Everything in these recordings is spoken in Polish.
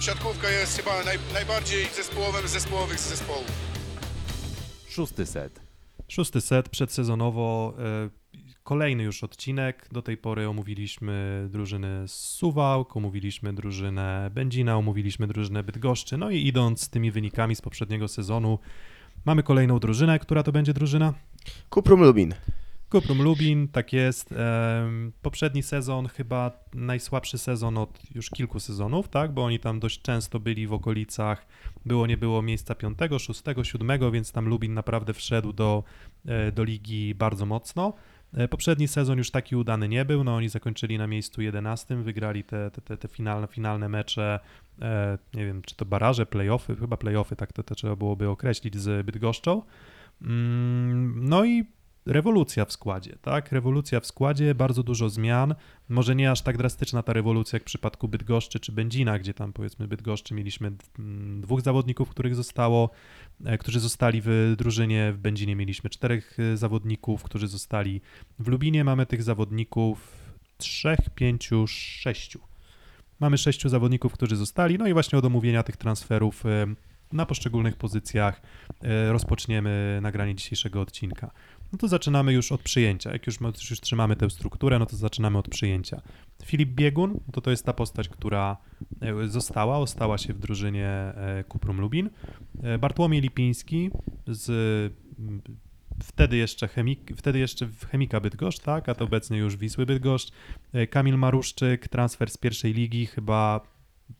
siatkówka jest chyba naj, najbardziej zespołowym z zespołowych zespołów. Szósty set. Szósty set przedsezonowo, e, kolejny już odcinek. Do tej pory omówiliśmy drużynę z Suwałk, omówiliśmy drużynę Będzina, omówiliśmy drużynę Bydgoszczy. No i idąc z tymi wynikami z poprzedniego sezonu, mamy kolejną drużynę. Która to będzie drużyna? Kuprum Lubin. Kuprum Lubin, tak jest. Poprzedni sezon chyba najsłabszy sezon od już kilku sezonów, tak? Bo oni tam dość często byli w okolicach, było nie było miejsca piątego, szóstego, siódmego, więc tam Lubin naprawdę wszedł do, e, do ligi bardzo mocno. E, Poprzedni sezon już taki udany nie był, no oni zakończyli na miejscu 11, wygrali te, te, te, te finalne, finalne mecze, e, nie wiem czy to baraże, playoffy, chyba playoffy, tak to, to trzeba byłoby określić z Bydgoszczą. Mm, No i rewolucja w składzie, tak? Rewolucja w składzie, bardzo dużo zmian. Może nie aż tak drastyczna ta rewolucja jak w przypadku Bydgoszczy czy Będzina, gdzie tam powiedzmy Bydgoszczy mieliśmy mm, dwóch zawodników, których zostało, e, którzy zostali w drużynie, w Będzinie mieliśmy czterech e, zawodników, którzy zostali w Lubinie. Mamy tych zawodników trzech, pięciu, sześciu. Mamy sześciu zawodników, którzy zostali, no i właśnie od omówienia tych transferów e, na poszczególnych pozycjach rozpoczniemy nagranie dzisiejszego odcinka. No to zaczynamy już od przyjęcia. Jak już, już, już trzymamy tę strukturę, no to zaczynamy od przyjęcia. Filip Biegun, no to to jest ta postać, która e, została, ostała się w drużynie e, Kuprum Lubin. E, Bartłomiej Lipiński z mm, wtedy jeszcze, chemik, wtedy jeszcze w Chemika Bydgoszcz, tak, a to obecnie już Wisły Bydgoszcz. Kamil Maruszczyk, transfer z pierwszej ligi, chyba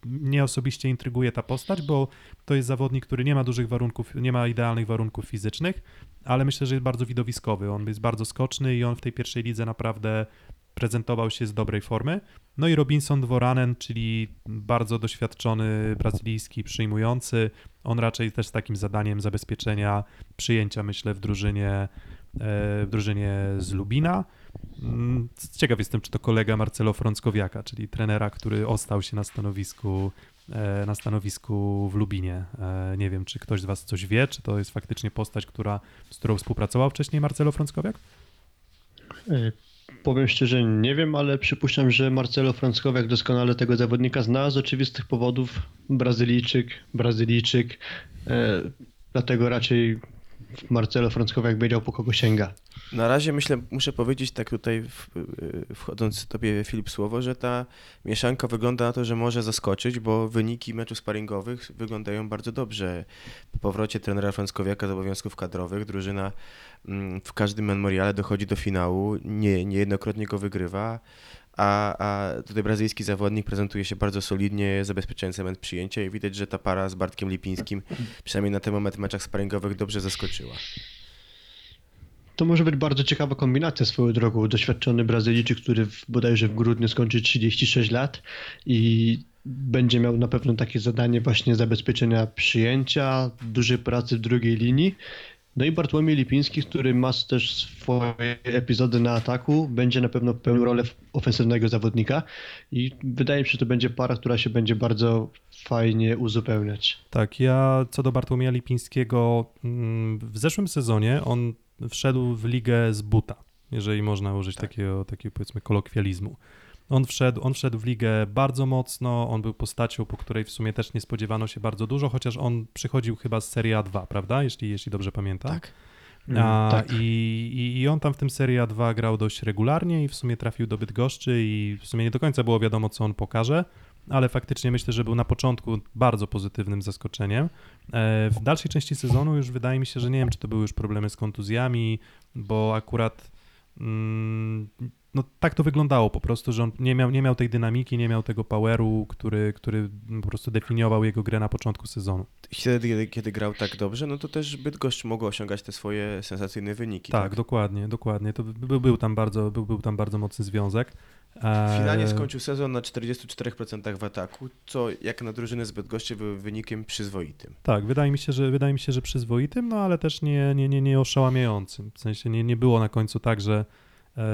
mnie osobiście intryguje ta postać, bo to jest zawodnik, który nie ma dużych warunków, nie ma idealnych warunków fizycznych, ale myślę, że jest bardzo widowiskowy. On jest bardzo skoczny i on w tej pierwszej lidze naprawdę prezentował się z dobrej formy. No i Robinson Dworanen, czyli bardzo doświadczony brazylijski przyjmujący. On raczej też z takim zadaniem zabezpieczenia przyjęcia, myślę, w drużynie, e, w drużynie z Lubina. Mm, Ciekaw jestem, czy to kolega Marcelo Frąckowiaka, czyli trenera, który ostał się na stanowisku, e, na stanowisku w Lubinie. E, Nie wiem, czy ktoś z Was coś wie, czy to jest faktycznie postać, która, z którą współpracował wcześniej Marcelo Frąckowiak? Y, Powiem szczerze, nie wiem, ale przypuszczam, że Marcelo Frąckowiak doskonale tego zawodnika zna z oczywistych powodów. Brazylijczyk, Brazylijczyk, e, dlatego raczej Marcelo Frąckowiak wiedział po kogo sięga. Na razie myślę, muszę powiedzieć tak tutaj wchodząc tobie Filip słowo, że ta mieszanka wygląda na to, że może zaskoczyć, bo wyniki meczów sparingowych wyglądają bardzo dobrze. Po powrocie trenera Frąckowiaka z obowiązków kadrowych drużyna mm, w każdym memoriale dochodzi do finału, nie, niejednokrotnie go wygrywa, a, a tutaj brazylijski zawodnik prezentuje się bardzo solidnie, zabezpieczając element przyjęcia i widać, że ta para z Bartkiem Lipińskim przynajmniej na ten moment w meczach sparingowych dobrze zaskoczyła. To może być bardzo ciekawa kombinacja swoją drogą. Doświadczony Brazylijczyk, który w, bodajże w grudniu skończy 36 lat i będzie miał na pewno takie zadanie właśnie zabezpieczenia przyjęcia, dużej pracy w drugiej linii. No i Bartłomiej Lipiński, który ma też swoje epizody na ataku, będzie na pewno pełnił rolę ofensywnego zawodnika i wydaje mi się, że to będzie para, która się będzie bardzo fajnie uzupełniać. Tak, ja co do Bartłomieja Lipińskiego, mm, w zeszłym sezonie on wszedł w ligę z buta, jeżeli można użyć takiego, takiego powiedzmy kolokwializmu. On wszedł, on wszedł w ligę bardzo mocno, on był postacią, po której w sumie też nie spodziewano się bardzo dużo, chociaż on przychodził chyba z Serie A2, prawda? Jeśli, jeśli dobrze pamiętam. Tak. A, tak. i, i, I on tam w tym Serie A2 grał dość regularnie i w sumie trafił do Bydgoszczy i w sumie nie do końca było wiadomo, co on pokaże, ale faktycznie myślę, że był na początku bardzo pozytywnym zaskoczeniem. E, W dalszej części sezonu już wydaje mi się, że nie wiem, czy to były już problemy z kontuzjami, bo akurat mm, no tak to wyglądało po prostu, że on nie miał, nie miał tej dynamiki, nie miał tego poweru, który, który po prostu definiował jego grę na początku sezonu. Wtedy, kiedy, kiedy grał tak dobrze, no to też Bydgoszcz mógł osiągać te swoje sensacyjne wyniki. Tak, dokładnie, dokładnie. To był, był, tam bardzo, był, był tam bardzo mocny związek. E, Finalnie skończył sezon na 44% w ataku, co jak na drużynę z Bydgoszczy był wynikiem przyzwoitym. Tak, wydaje mi się, że wydaje mi się, że przyzwoitym, no ale też nie, nie, nie, nie oszałamiającym. W sensie nie, nie było na końcu tak, że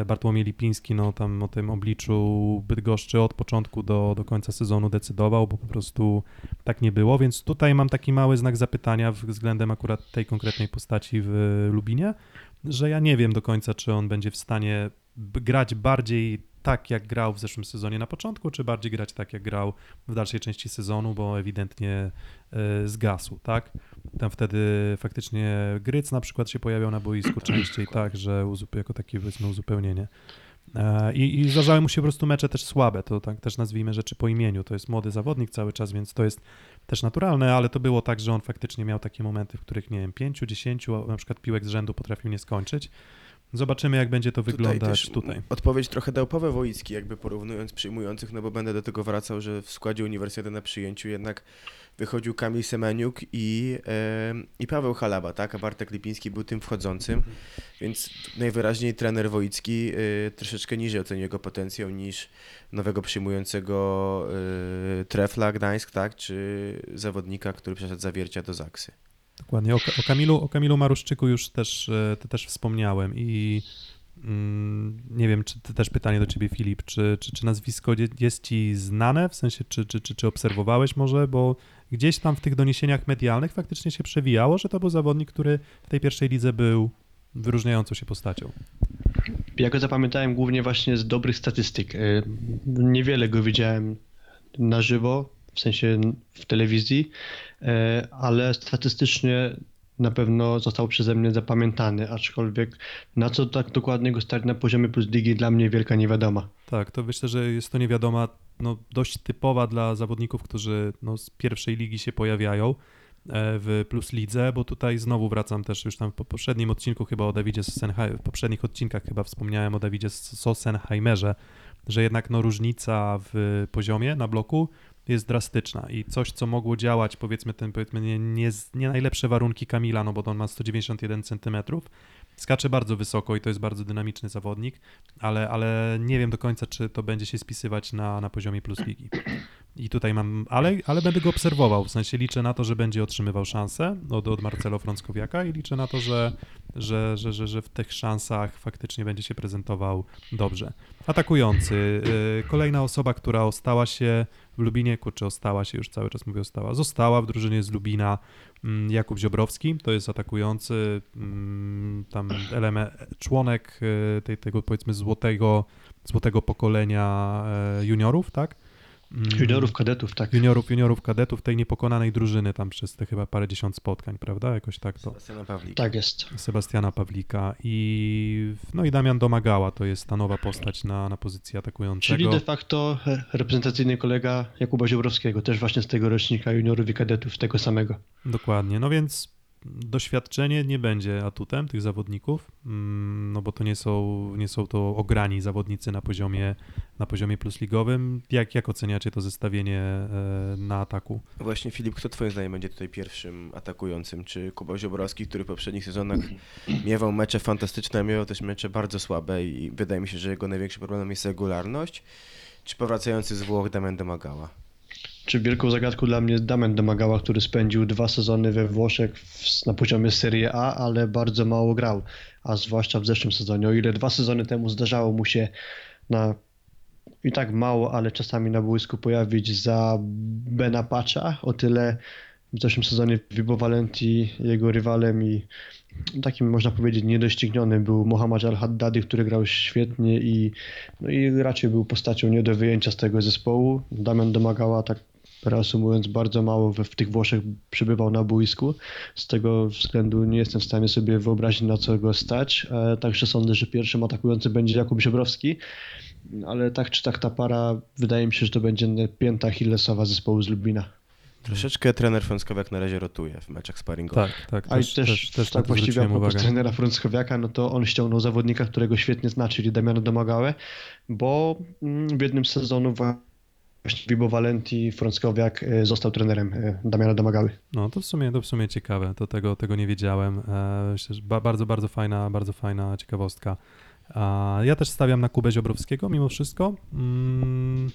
Bartłomiej Lipiński no, tam o tym obliczu Bydgoszczy od początku do, do końca sezonu decydował, bo po prostu tak nie było, więc tutaj mam taki mały znak zapytania względem akurat tej konkretnej postaci w Lubinie, że ja nie wiem do końca, czy on będzie w stanie grać bardziej tak, jak grał w zeszłym sezonie na początku, czy bardziej grać tak, jak grał w dalszej części sezonu, bo ewidentnie e, zgasł, tak? Tam wtedy faktycznie Gryc na przykład się pojawiał na boisku częściej, tak, że uzup- jako takie powiedzmy uzupełnienie. E, I, I zdarzały mu się po prostu mecze też słabe, to tak też nazwijmy rzeczy po imieniu. To jest młody zawodnik cały czas, więc to jest też naturalne, ale to było tak, że on faktycznie miał takie momenty, w których, nie wiem, pięciu, dziesięciu na przykład piłek z rzędu potrafił nie skończyć. Zobaczymy, jak będzie to wyglądać też tutaj. Odpowiedź trochę dał Paweł Wojicki, jakby porównując przyjmujących, no bo będę do tego wracał, że w składzie uniwersytetu na przyjęciu jednak wychodził Kamil Semeniuk i, e, i Paweł Halaba, tak? A Bartek Lipiński był tym wchodzącym, więc najwyraźniej trener Wojicki e, troszeczkę niżej ocenił jego potencjał niż nowego przyjmującego e, Trefla Gdańsk, tak? Czy zawodnika, który przeszedł zawiercia do Zaksy. Dokładnie. O, o, Kamilu, o Kamilu Maruszczyku już też, e, też wspomniałem i mm, nie wiem, czy też pytanie do ciebie, Filip, czy, czy, czy nazwisko je- jest ci znane, w sensie, czy, czy, czy, czy obserwowałeś może, bo gdzieś tam w tych doniesieniach medialnych faktycznie się przewijało, że to był zawodnik, który w tej pierwszej lidze był wyróżniającą się postacią. Ja go zapamiętałem głównie właśnie z dobrych statystyk. Y, Niewiele go widziałem na żywo, w sensie w telewizji, y, ale statystycznie na pewno został przeze mnie zapamiętany, aczkolwiek na co tak dokładnie go stać na poziomie plus ligi dla mnie wielka niewiadoma. Tak, to myślę, że jest to niewiadoma, no, dość typowa dla zawodników, którzy no, z pierwszej ligi się pojawiają e, w Plus Lidze, bo tutaj znowu wracam też już tam po poprzednim odcinku chyba o Dawidzie Sossenheimerze, w poprzednich odcinkach chyba wspomniałem o Dawidzie Sossenheimerze, że jednak no, różnica w poziomie na bloku jest drastyczna i coś, co mogło działać, powiedzmy, ten, powiedzmy nie, nie, nie najlepsze warunki Kamila, no bo on ma 191 cm, skacze bardzo wysoko i to jest bardzo dynamiczny zawodnik, ale, ale nie wiem do końca, czy to będzie się spisywać na, na poziomie plus ligi. I tutaj mam, ale, ale będę go obserwował, w sensie liczę na to, że będzie otrzymywał szansę od, od Marcelo Frąckowiaka i liczę na to, że, że, że, że, że w tych szansach faktycznie będzie się prezentował dobrze. Atakujący. y, Kolejna osoba, która ostała się w Lubinie, kurczę, ostała się, już cały czas mówię ostała, została w drużynie z Lubina mm, Jakub Ziobrowski, to jest atakujący, mm, tam element, członek y, tej, tego powiedzmy złotego, złotego pokolenia e, juniorów, tak? Mm, Juniorów, kadetów, tak. juniorów, juniorów, kadetów tej niepokonanej drużyny tam przez te chyba parę dziesiąt spotkań, prawda? Jakoś tak to. Sebastiana Pawlika. Tak jest. Sebastiana Pawlika i no i Damian Domagała to jest ta nowa postać na, na pozycji atakującego. Czyli de facto reprezentacyjny kolega Jakuba Ziobrowskiego, też właśnie z tego rocznika juniorów i kadetów, tego samego. Dokładnie, no więc doświadczenie nie będzie atutem tych zawodników, mm, no bo to nie są, nie są to ograni zawodnicy na poziomie, na poziomie plusligowym. Jak, jak oceniacie to zestawienie e, na ataku? Właśnie Filip, kto twoim zdaniem będzie tutaj pierwszym atakującym? Czy Kuba Ziobrowski, który w poprzednich sezonach miewał mecze fantastyczne, a miewał też mecze bardzo słabe i wydaje mi się, że jego największym problemem jest regularność? Czy powracający z Włoch Damian Domagała? Czy wielką zagadką dla mnie Damian Domagała, który spędził dwa sezony we Włoszech w, na poziomie Serie A, ale bardzo mało grał, a zwłaszcza w zeszłym sezonie. O ile dwa sezony temu zdarzało mu się na i tak mało, ale czasami na boisku pojawić za Bena Pacha, o tyle w zeszłym sezonie Vibo Valenti jego rywalem i takim można powiedzieć niedoścignionym był Mohamed Al-Haddadi, który grał świetnie i, no i raczej był postacią nie do wyjęcia z tego zespołu. Damian Domagała tak reasumując bardzo mało we, w tych Włoszech przybywał na boisku. Z tego względu nie jestem w stanie sobie wyobrazić na co go stać. E, także sądzę, że pierwszym atakującym będzie Jakub Ziobrowski. Ale tak czy tak ta para, wydaje mi się, że to będzie pięta Hillesowa zespołu z Lubina. Troszeczkę trener Frąckowiak na razie rotuje w meczach sparingowych. Tak, tak, A i też, też, też, też, tak tak właściwie a propos trenera Frąckowiaka, no to on ściągnął zawodnika, którego świetnie zna, czyli Damiana Domagałę, bo mm, w jednym z sezonów właśnie Vibo Valenti Frąckowiak e, został trenerem e, Damiana Domagały. No to w sumie, to w sumie ciekawe, to tego, tego nie wiedziałem. E, Myślę, bardzo, bardzo fajna, bardzo fajna ciekawostka. Ja też stawiam na Kubę Ziobrowskiego mimo wszystko. Mm,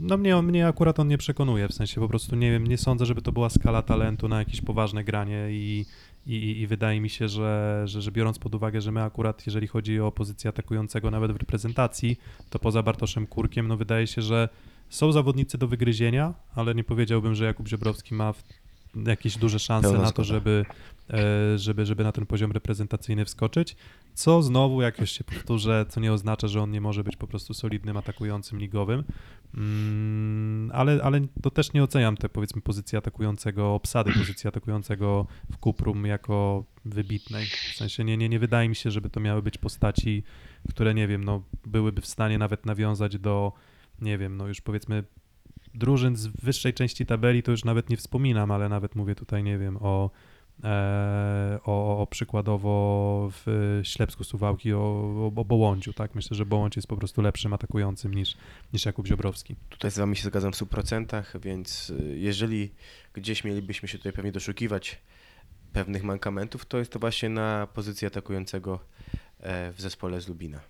No mnie, mnie akurat on nie przekonuje, w sensie po prostu nie wiem, nie sądzę, żeby to była skala talentu na jakieś poważne granie i, i, i wydaje mi się, że, że, że biorąc pod uwagę, że my akurat jeżeli chodzi o pozycję atakującego nawet w reprezentacji, to poza Bartoszem Kurkiem, no wydaje się, że są zawodnicy do wygryzienia, ale nie powiedziałbym, że Jakub Ziobrowski ma jakieś duże szanse Pełna na to, żeby, e, żeby, żeby na ten poziom reprezentacyjny wskoczyć. Co znowu, jak już się powtórzę, co nie oznacza, że on nie może być po prostu solidnym atakującym ligowym. Mm, ale, ale to też nie oceniam tej powiedzmy pozycji atakującego, obsady pozycji atakującego w Kuprum jako wybitnej. W sensie nie, nie, nie wydaje mi się, żeby to miały być postaci, które nie wiem, no byłyby w stanie nawet nawiązać do, nie wiem, no już powiedzmy drużyn z wyższej części tabeli, to już nawet nie wspominam, ale nawet mówię tutaj, nie wiem, o, e, o, o przykładowo w Ślepsku Suwałki, o, o, o Bołądziu, tak? Myślę, że Bołądź jest po prostu lepszym atakującym niż, niż Jakub Ziobrowski. Tutaj z wami się zgadzam w 100%, więc y, jeżeli gdzieś mielibyśmy się tutaj pewnie doszukiwać pewnych mankamentów, to jest to właśnie na pozycji atakującego e, w zespole z Lubina.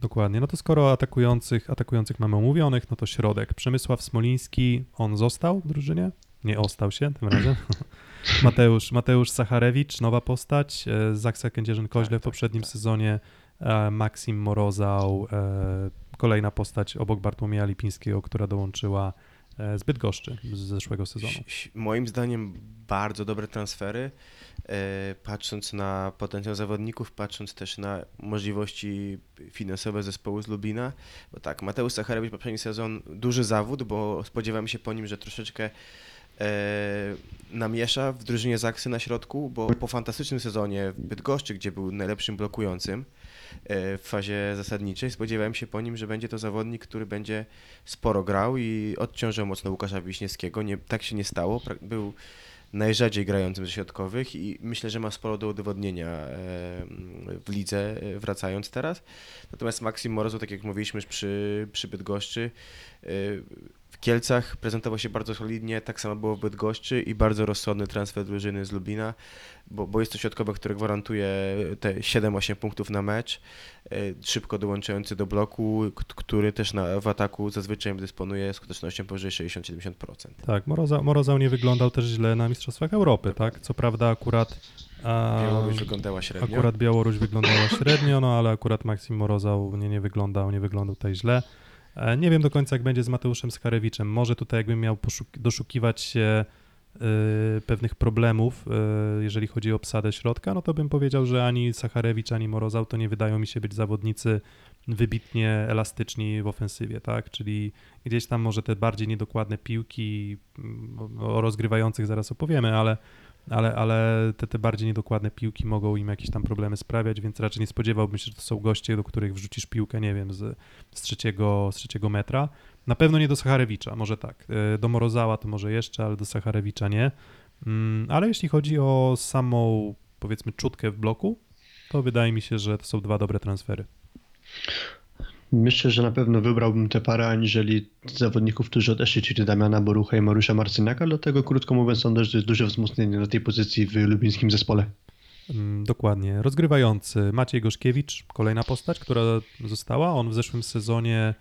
Dokładnie. No to skoro atakujących, atakujących mamy omówionych, no to środek. Przemysław Smoliński, on został w drużynie? Nie ostał się tym razem. Mateusz, Mateusz Sacharewicz, nowa postać. e, Zaksa Kędzierzyn-Koźle Tak, w poprzednim tak, tak. sezonie. e, Maksim Morozał, e, kolejna postać obok Bartłomieja Lipińskiego, która dołączyła e, z Bydgoszczy z zeszłego sezonu. Moim zdaniem bardzo dobre transfery, e, patrząc na potencjał zawodników, patrząc też na możliwości finansowe zespołu z Lubina. Bo tak, Mateusz Sacharewicz poprzedni sezon duży zawód, bo spodziewałem się po nim, że troszeczkę e, namiesza w drużynie Zaksy na środku, bo po fantastycznym sezonie w Bydgoszczy, gdzie był najlepszym blokującym w fazie zasadniczej, spodziewałem się po nim, że będzie to zawodnik, który będzie sporo grał i odciążył mocno Łukasza Wiśniewskiego. Nie, tak się nie stało. Był najrzadziej grającym ze środkowych i myślę, że ma sporo do udowodnienia e, w lidze, e, wracając teraz. Natomiast Maksim Morozow, tak jak mówiliśmy już przy, przy Bydgoszczy, e, Kielcach prezentował się bardzo solidnie, tak samo było w Bydgoszczy i bardzo rozsądny transfer drużyny z Lubina, bo, bo jest to środkowy, który gwarantuje te 7-8 punktów na mecz, e, szybko dołączający do bloku, który też na, w ataku zazwyczaj dysponuje skutecznością powyżej 60-70%. Tak, Morozał, Morozał nie wyglądał też źle na Mistrzostwach Europy, tak? Co prawda akurat... Białoruś wyglądała średnio. Akurat Białoruś wyglądała średnio, no ale akurat Maksim Morozał nie, nie wyglądał, nie wyglądał tutaj źle. E, Nie wiem do końca, jak będzie z Mateuszem Skarewiczem. Może tutaj jakbym miał doszukiwać się y, pewnych problemów, y, jeżeli chodzi o obsadę środka, no to bym powiedział, że ani Sacharewicz, ani Morozał to nie wydają mi się być zawodnicy wybitnie elastyczni w ofensywie, tak? Czyli gdzieś tam może te bardziej niedokładne piłki, mm, o rozgrywających zaraz opowiemy, ale ale, ale te, te bardziej niedokładne piłki mogą im jakieś tam problemy sprawiać, więc raczej nie spodziewałbym się, że to są goście, do których wrzucisz piłkę, nie wiem, z, z, trzeciego, z trzeciego metra. Na pewno nie do Sacharewicza, może tak. E, Do Morozała to może jeszcze, ale do Sacharewicza nie. Mm, Ale jeśli chodzi o samą, powiedzmy, czutkę w bloku, to wydaje mi się, że to są dwa dobre transfery. Myślę, że na pewno wybrałbym tę parę aniżeli zawodników, którzy odeszli, czyli Damiana Borucha i Mariusza Marcyniaka, dlatego krótko mówiąc sądzę, że to jest duże wzmocnienie na tej pozycji w lubińskim zespole. Mm, Dokładnie. Rozgrywający Maciej Goszkiewicz, kolejna postać, która została. On w zeszłym sezonie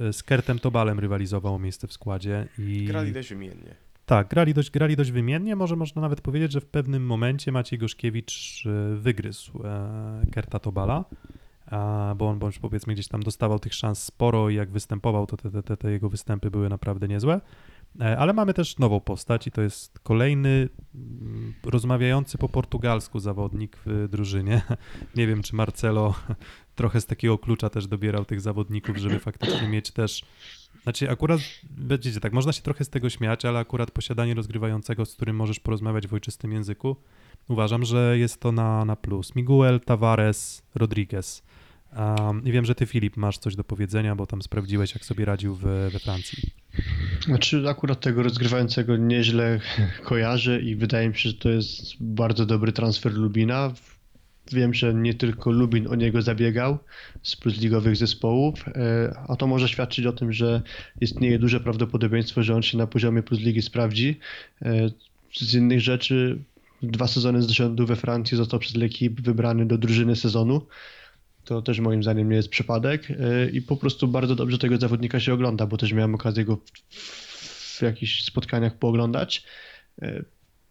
e, z Kertem Tobalem rywalizował o miejsce w składzie. I... Grali dość wymiennie. Tak, grali dość, grali dość wymiennie. Może można nawet powiedzieć, że w pewnym momencie Maciej Goszkiewicz e, wygryzł e, Kerta Tobala, bo on bądź powiedzmy gdzieś tam dostawał tych szans sporo i jak występował, to te, te, te, jego występy były naprawdę niezłe. E, Ale mamy też nową postać i to jest kolejny mm, rozmawiający po portugalsku zawodnik w drużynie. Nie wiem, czy Marcelo trochę z takiego klucza też dobierał tych zawodników, żeby faktycznie mieć też znaczy, akurat, wiecie, tak, można się trochę z tego śmiać, ale akurat posiadanie rozgrywającego, z którym możesz porozmawiać w ojczystym języku, uważam, że jest to na, na plus. Miguel, Tavares, Rodriguez. Um, I wiem, że ty, Filip, masz coś do powiedzenia, bo tam sprawdziłeś, jak sobie radził w, we Francji. Znaczy akurat tego rozgrywającego nieźle kojarzę i wydaje mi się, że to jest bardzo dobry transfer Lubina. Wiem, że nie tylko Lubin o niego zabiegał z plusligowych zespołów, e, a to może świadczyć o tym, że istnieje duże prawdopodobieństwo, że on się na poziomie plusligi sprawdzi. E, Z innych rzeczy, dwa sezony z rzędu we Francji został przez L'Equipe wybrany do drużyny sezonu. To też moim zdaniem nie jest przypadek e, i po prostu bardzo dobrze tego zawodnika się ogląda, bo też miałem okazję go w, w jakichś spotkaniach pooglądać. E,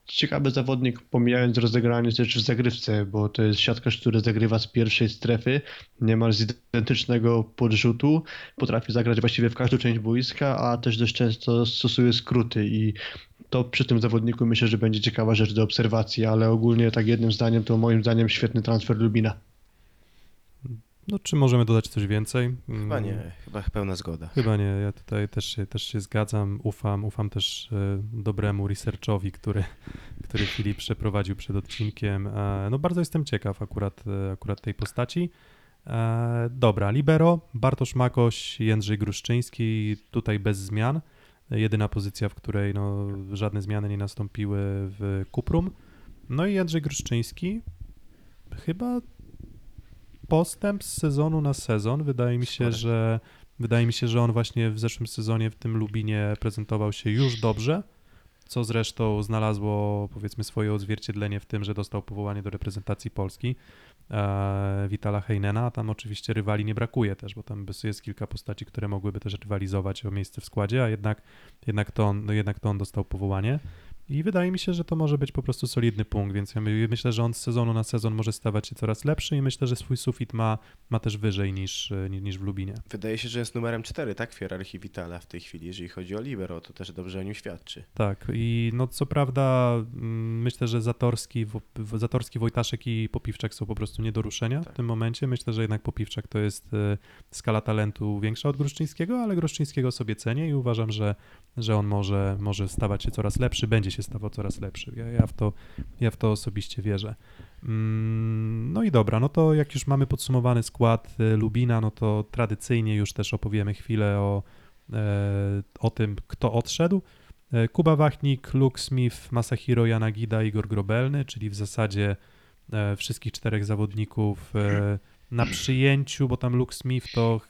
Ciekawy zawodnik, pomijając rozegranie też w zagrywce, bo to jest siatkarz, który zagrywa z pierwszej strefy, niemal z identycznego podrzutu, potrafi zagrać właściwie w każdą część boiska, a też dość często stosuje skróty i to przy tym zawodniku myślę, że będzie ciekawa rzecz do obserwacji, ale ogólnie tak jednym zdaniem to moim zdaniem świetny transfer Lubina. No, czy możemy dodać coś więcej? Chyba Mm, nie, chyba pełna zgoda. Chyba nie, ja tutaj też się, też się zgadzam, ufam, ufam też e, dobremu researchowi, który, który Filip przeprowadził przed odcinkiem. E, No bardzo jestem ciekaw akurat, e, akurat tej postaci. Dobra, Libero, Bartosz Makoś, Jędrzej Gruszczyński, tutaj bez zmian. Jedyna pozycja, w której no, żadne zmiany nie nastąpiły w Kuprum. No i Jędrzej Gruszczyński, chyba postęp z sezonu na sezon. Wydaje mi się, że wydaje mi się, że on właśnie w zeszłym sezonie w tym Lubinie prezentował się już dobrze, co zresztą znalazło powiedzmy swoje odzwierciedlenie w tym, że dostał powołanie do reprezentacji Polski e, Witala Heinena, a tam oczywiście rywali nie brakuje też, bo tam jest kilka postaci, które mogłyby też rywalizować o miejsce w składzie, a jednak, jednak, to, on, jednak to on dostał powołanie. I wydaje mi się, że to może być po prostu solidny punkt, więc ja my- myślę, że on z sezonu na sezon może stawać się coraz lepszy i myślę, że swój sufit ma, ma też wyżej niż, e, ni- niż w Lubinie. Wydaje się, że jest numerem 4, tak, w hierarchii Vitala w tej chwili, jeżeli chodzi o Libero, to też dobrze o nim świadczy. Tak, i no co prawda mm, myślę, że Zatorski, Zatorski, Wojtaszek i Popiwczak są po prostu nie do ruszenia Tak. w tym momencie. Myślę, że jednak Popiwczak to jest e, skala talentu większa od Gruszczyńskiego, ale Gruszczyńskiego sobie cenię i uważam, że, że on może, może stawać się coraz lepszy, będzie się stawał coraz lepszy. Ja, ja, w, to, ja w to osobiście wierzę. Mm, No i dobra, no to jak już mamy podsumowany skład e, Lubina, no to tradycyjnie już też opowiemy chwilę o, e, o tym, kto odszedł. E, Kuba Wachnik, Luke Smith, Masahiro Yanagida, Igor Grobelny, czyli w zasadzie wszystkich czterech zawodników na przyjęciu, bo tam Luke Smith to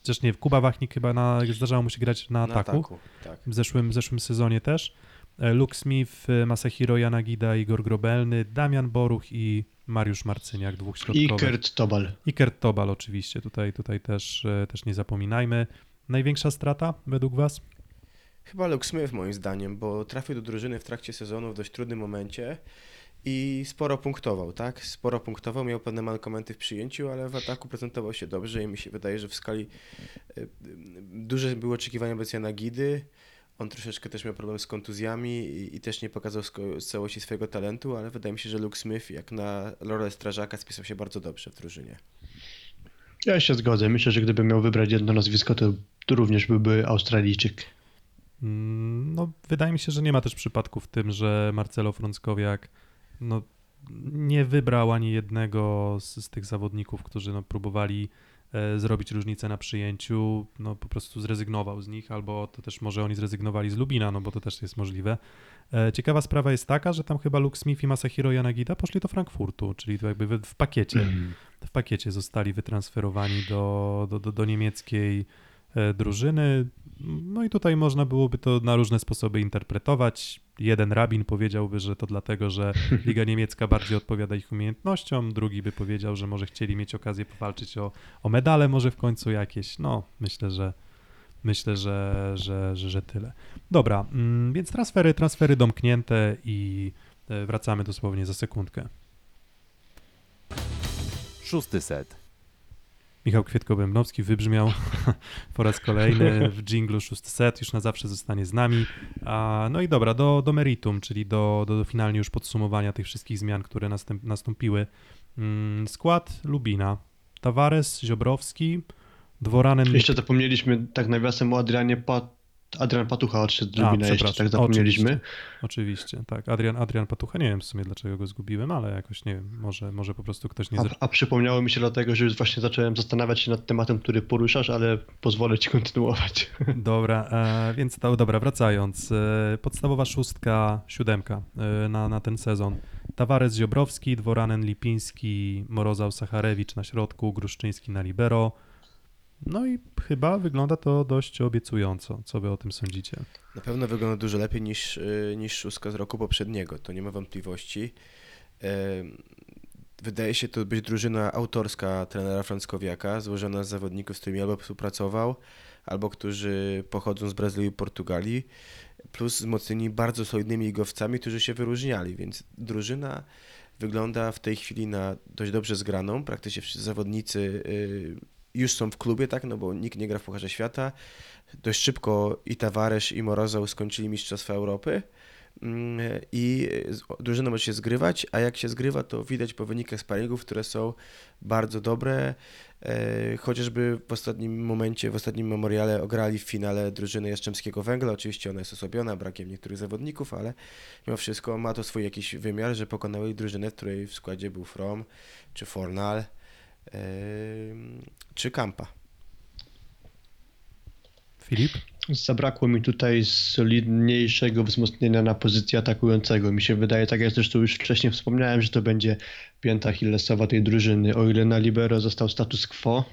chociaż nie, Kuba Wachnik chyba na, zdarzało mu się grać na ataku, tak. w zeszłym, w zeszłym sezonie też. E, Luke Smith, e, Masahiro Yanagida, Igor Grobelny, Damian Boruch i Mariusz Marcyniak, dwóch I środkowych. Kurt Tobal. I Kurt Tobal oczywiście, tutaj, tutaj też, e, też nie zapominajmy. Największa strata według was? Chyba Luke Smith moim zdaniem, bo trafił do drużyny w trakcie sezonu w dość trudnym momencie i sporo punktował, tak? Sporo punktował, miał pewne mankomenty w przyjęciu, ale w ataku prezentował się dobrze i mi się wydaje, że w skali duże były oczekiwania wobec Jana Gidy. On troszeczkę też miał problem z kontuzjami i, i też nie pokazał z całości swojego talentu, ale wydaje mi się, że Luke Smith jak na rolę strażaka spisał się bardzo dobrze w drużynie. Ja się zgodzę. Myślę, że gdybym miał wybrać jedno nazwisko, to, to również byłby Australijczyk. Mm, No, wydaje mi się, że nie ma też przypadku w tym, że Marcelo Frąckowiak no, nie wybrał ani jednego z, z tych zawodników, którzy no, próbowali zrobić różnicę na przyjęciu, no po prostu zrezygnował z nich, albo to też może oni zrezygnowali z Lubina, no bo to też jest możliwe. E, ciekawa sprawa jest taka, że tam chyba Luke Smith i Masahiro Yanagida poszli do Frankfurtu, czyli to jakby w, pakiecie w pakiecie zostali wytransferowani do, do, do, do niemieckiej e, drużyny. No i tutaj można byłoby to na różne sposoby interpretować. Jeden rabin powiedziałby, że to dlatego, że Liga Niemiecka bardziej odpowiada ich umiejętnościom, drugi by powiedział, że może chcieli mieć okazję powalczyć o, o medale może w końcu jakieś. No, myślę, że myślę, że, że, że, że tyle. Dobra, mm, więc transfery, transfery domknięte i e, wracamy dosłownie za sekundkę. Szósty set. Michał Kwietko-Bębnowski wybrzmiał po raz kolejny w dżinglu szósty set, już na zawsze zostanie z nami. A, no i dobra, do, do meritum, czyli do, do, do finalnie już podsumowania tych wszystkich zmian, które następ, nastąpiły. Mm, skład Lubina. Tavares, Ziobrowski, Dworanen... Jeszcze zapomnieliśmy tak nawiasem o Adrianie Pat... Adrian Patucha odszedł A, Lubina, jeszcze tak zapomnieliśmy. Oczywiście, tak. Adrian, Adrian Patucha, nie wiem w sumie dlaczego go zgubiłem, ale jakoś nie wiem, może, może po prostu ktoś nie... A, a przypomniało mi się dlatego, że już właśnie zacząłem zastanawiać się nad tematem, który poruszasz, ale pozwolę ci kontynuować. Dobra, e, więc to, dobra, wracając. E, podstawowa szóstka, siódemka e, na, na ten sezon. Tavares Ziobrowski, Dworanen Lipiński, Morozał Sacharewicz na środku, Gruszczyński na libero. No i chyba wygląda to dość obiecująco. Co wy o tym sądzicie? Na pewno wygląda dużo lepiej niż, y, niż szóstka z roku poprzedniego, to nie ma wątpliwości. Em, Wydaje się to być drużyna autorska trenera Franckowiaka, złożona z zawodników, z którymi albo współpracował, albo którzy pochodzą z Brazylii i Portugalii, plus wzmocnieni bardzo solidnymi igowcami, którzy się wyróżniali, więc drużyna wygląda w tej chwili na dość dobrze zgraną. Praktycznie wszyscy zawodnicy y, już są w klubie, tak, no bo nikt nie gra w Pucharze Świata. dość szybko i Tavares i Morozoł skończyli Mistrzostwa Europy Mm, i drużyna może się zgrywać, a jak się zgrywa, to widać po wynikach sparingów, które są bardzo dobre. E, Chociażby w ostatnim momencie, w ostatnim memoriale ograli w finale drużyny Jastrzębskiego Węgla. Oczywiście ona jest osłabiona brakiem niektórych zawodników, ale mimo wszystko ma to swój jakiś wymiar, że pokonały drużynę, w której w składzie był From, czy Fornal, czy Kampa. Filip? Zabrakło mi tutaj solidniejszego wzmocnienia na pozycji atakującego. Mi się wydaje, tak jak zresztą już wcześniej wspomniałem, że to będzie pięta Achillesowa tej drużyny. O ile na libero został status quo,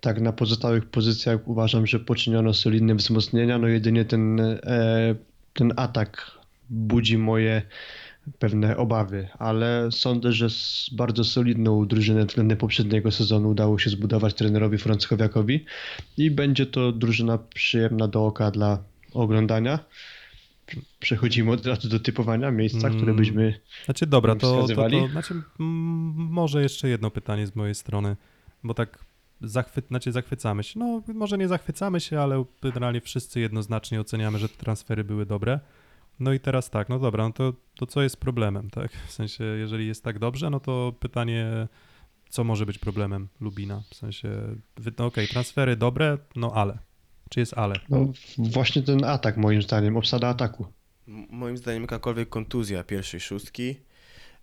tak na pozostałych pozycjach uważam, że poczyniono solidne wzmocnienia. No jedynie ten, e, ten atak budzi moje pewne obawy, ale sądzę, że z bardzo solidną drużynę względem poprzedniego sezonu udało się zbudować trenerowi Franckowiakowi i będzie to drużyna przyjemna do oka dla oglądania. Przechodzimy od razu do typowania miejsca, które Mm. byśmy Znaczy dobra, to, to, to znaczy, może jeszcze jedno pytanie z mojej strony, bo tak zachwy, znaczy zachwycamy się. No, może nie zachwycamy się, ale generalnie wszyscy jednoznacznie oceniamy, że te transfery były dobre. No i teraz tak, no dobra, no to, to co jest problemem, tak? W sensie, jeżeli jest tak dobrze, no to pytanie, co może być problemem Lubina? W sensie, no okej, transfery dobre, no ale. Czy jest ale? No, właśnie ten atak, moim zdaniem, obsada ataku. Moim zdaniem jakakolwiek kontuzja pierwszej szóstki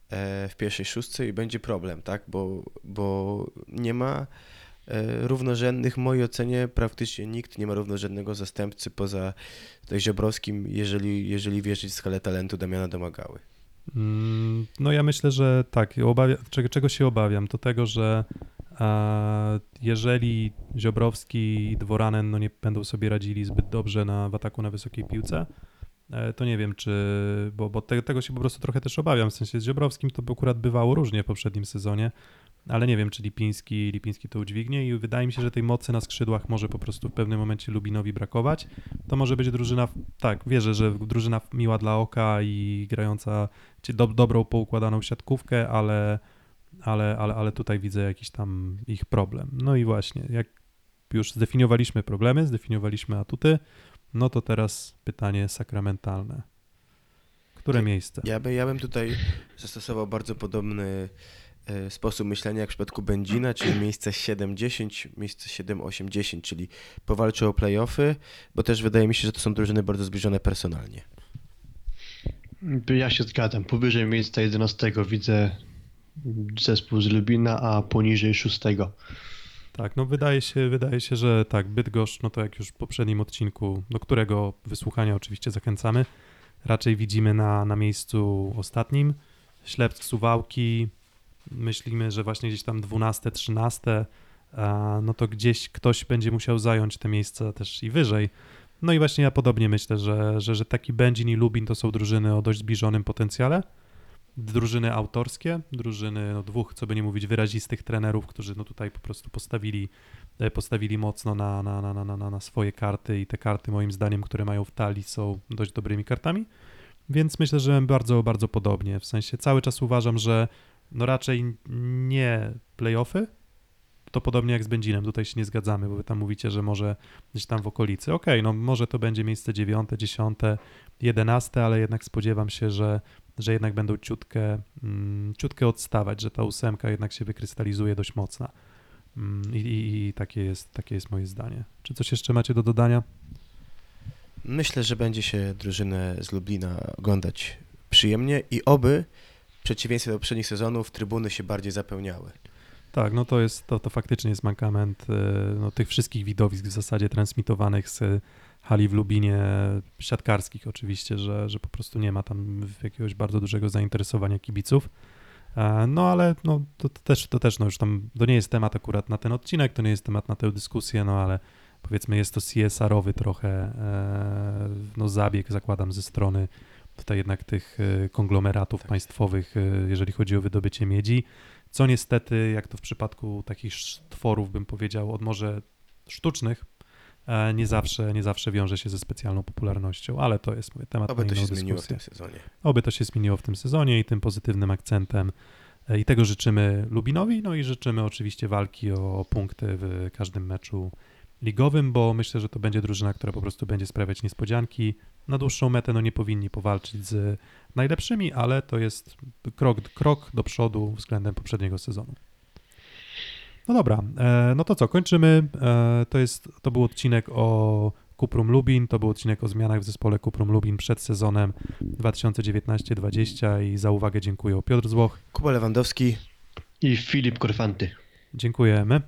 e, w pierwszej szóstce i będzie problem, tak? Bo, bo nie ma równorzędnych, w mojej ocenie praktycznie nikt nie ma równorzędnego zastępcy poza tutaj Ziobrowskim, jeżeli, jeżeli wierzyć w skalę talentu Damiana Domagały. Mm, No ja myślę, że tak. Obawia, czego, czego się obawiam, to tego, że e, jeżeli Ziobrowski i Dworanen no nie będą sobie radzili zbyt dobrze na, w ataku na wysokiej piłce, e, to nie wiem, czy. Bo, bo te, tego się po prostu trochę też obawiam. W sensie z Ziobrowskim to by akurat bywało różnie w poprzednim sezonie, ale nie wiem, czy Lipiński, Lipiński to udźwignie i wydaje mi się, że tej mocy na skrzydłach może po prostu w pewnym momencie Lubinowi brakować. To może być drużyna, tak, wierzę, że drużyna miła dla oka i grająca do, dobrą, poukładaną siatkówkę, ale, ale, ale, ale tutaj widzę jakiś tam ich problem. No i właśnie, jak już zdefiniowaliśmy problemy, zdefiniowaliśmy atuty, no to teraz pytanie sakramentalne. Które miejsce? Ja, by, ja bym tutaj zastosował bardzo podobny sposób myślenia jak w przypadku Będzina, czyli miejsce 7-10, miejsce 7-8-10, czyli powalczą o playoffy, bo też wydaje mi się, że to są drużyny bardzo zbliżone personalnie. Ja się zgadzam. Powyżej miejsca 11 widzę zespół z Lubina, a poniżej 6. Tak, no wydaje się, wydaje się, że tak, Bydgoszcz, no to jak już w poprzednim odcinku, do którego wysłuchania oczywiście zachęcamy, raczej widzimy na, na miejscu ostatnim. Ślepsk, Suwałki, myślimy, że właśnie gdzieś tam 12, 13, a, no to gdzieś ktoś będzie musiał zająć te miejsca też i wyżej. No i właśnie ja podobnie myślę, że, że, że taki Będzin i Lubin to są drużyny o dość zbliżonym potencjale. Drużyny autorskie, drużyny no, dwóch, co by nie mówić, wyrazistych trenerów, którzy no tutaj po prostu postawili, e, postawili mocno na, na, na, na, na, na swoje karty i te karty moim zdaniem, które mają w talii są dość dobrymi kartami. Więc myślę, że bardzo, bardzo podobnie. W sensie cały czas uważam, że no raczej nie playoffy, to podobnie jak z Będzinem, tutaj się nie zgadzamy, bo wy tam mówicie, że może gdzieś tam w okolicy. Okej, no może to będzie miejsce dziewiąte, dziesiąte, jedenaste, ale jednak spodziewam się, że, że jednak będą ciutkę, mm, ciutkę odstawać, że ta ósemka jednak się wykrystalizuje dość mocna. Mm, I, i, i takie, jest, takie jest moje zdanie. Czy coś jeszcze macie do dodania? Myślę, że będzie się drużynę z Lublina oglądać przyjemnie i oby przeciwieństwie do poprzednich sezonów trybuny się bardziej zapełniały. Tak, no to jest, to, to faktycznie jest mankament e, no, tych wszystkich widowisk w zasadzie transmitowanych z hali w Lubinie, siatkarskich oczywiście, że, że po prostu nie ma tam jakiegoś bardzo dużego zainteresowania kibiców. E, No ale no, to, to też, to też no, już tam, to nie jest temat akurat na ten odcinek, to nie jest temat na tę dyskusję, no ale powiedzmy jest to CSR-owy trochę e, no, zabieg, zakładam, ze strony tutaj jednak tych e, konglomeratów Tak. państwowych, e, jeżeli chodzi o wydobycie miedzi co niestety, jak to w przypadku takich tworów, bym powiedział, od może sztucznych, e, nie zawsze, nie zawsze wiąże się ze specjalną popularnością, ale to jest mówię, temat Oby na to inną się zmieniło w dyskusję. tym sezonie. Oby to się zmieniło w tym sezonie i tym pozytywnym akcentem. I tego życzymy Lubinowi, no i życzymy oczywiście walki o punkty w każdym meczu ligowym, bo myślę, że to będzie drużyna, która po prostu będzie sprawiać niespodzianki. Na dłuższą metę no nie powinni powalczyć z najlepszymi, ale to jest krok, krok do przodu względem poprzedniego sezonu. No dobra, e, no to co, kończymy. E, to, jest, to był odcinek o Kuprum Lubin, to był odcinek o zmianach w zespole Kuprum Lubin przed sezonem 2019-20 i za uwagę dziękuję Piotr Złoch. Kuba Lewandowski. I Filip Korfanty. Dziękujemy.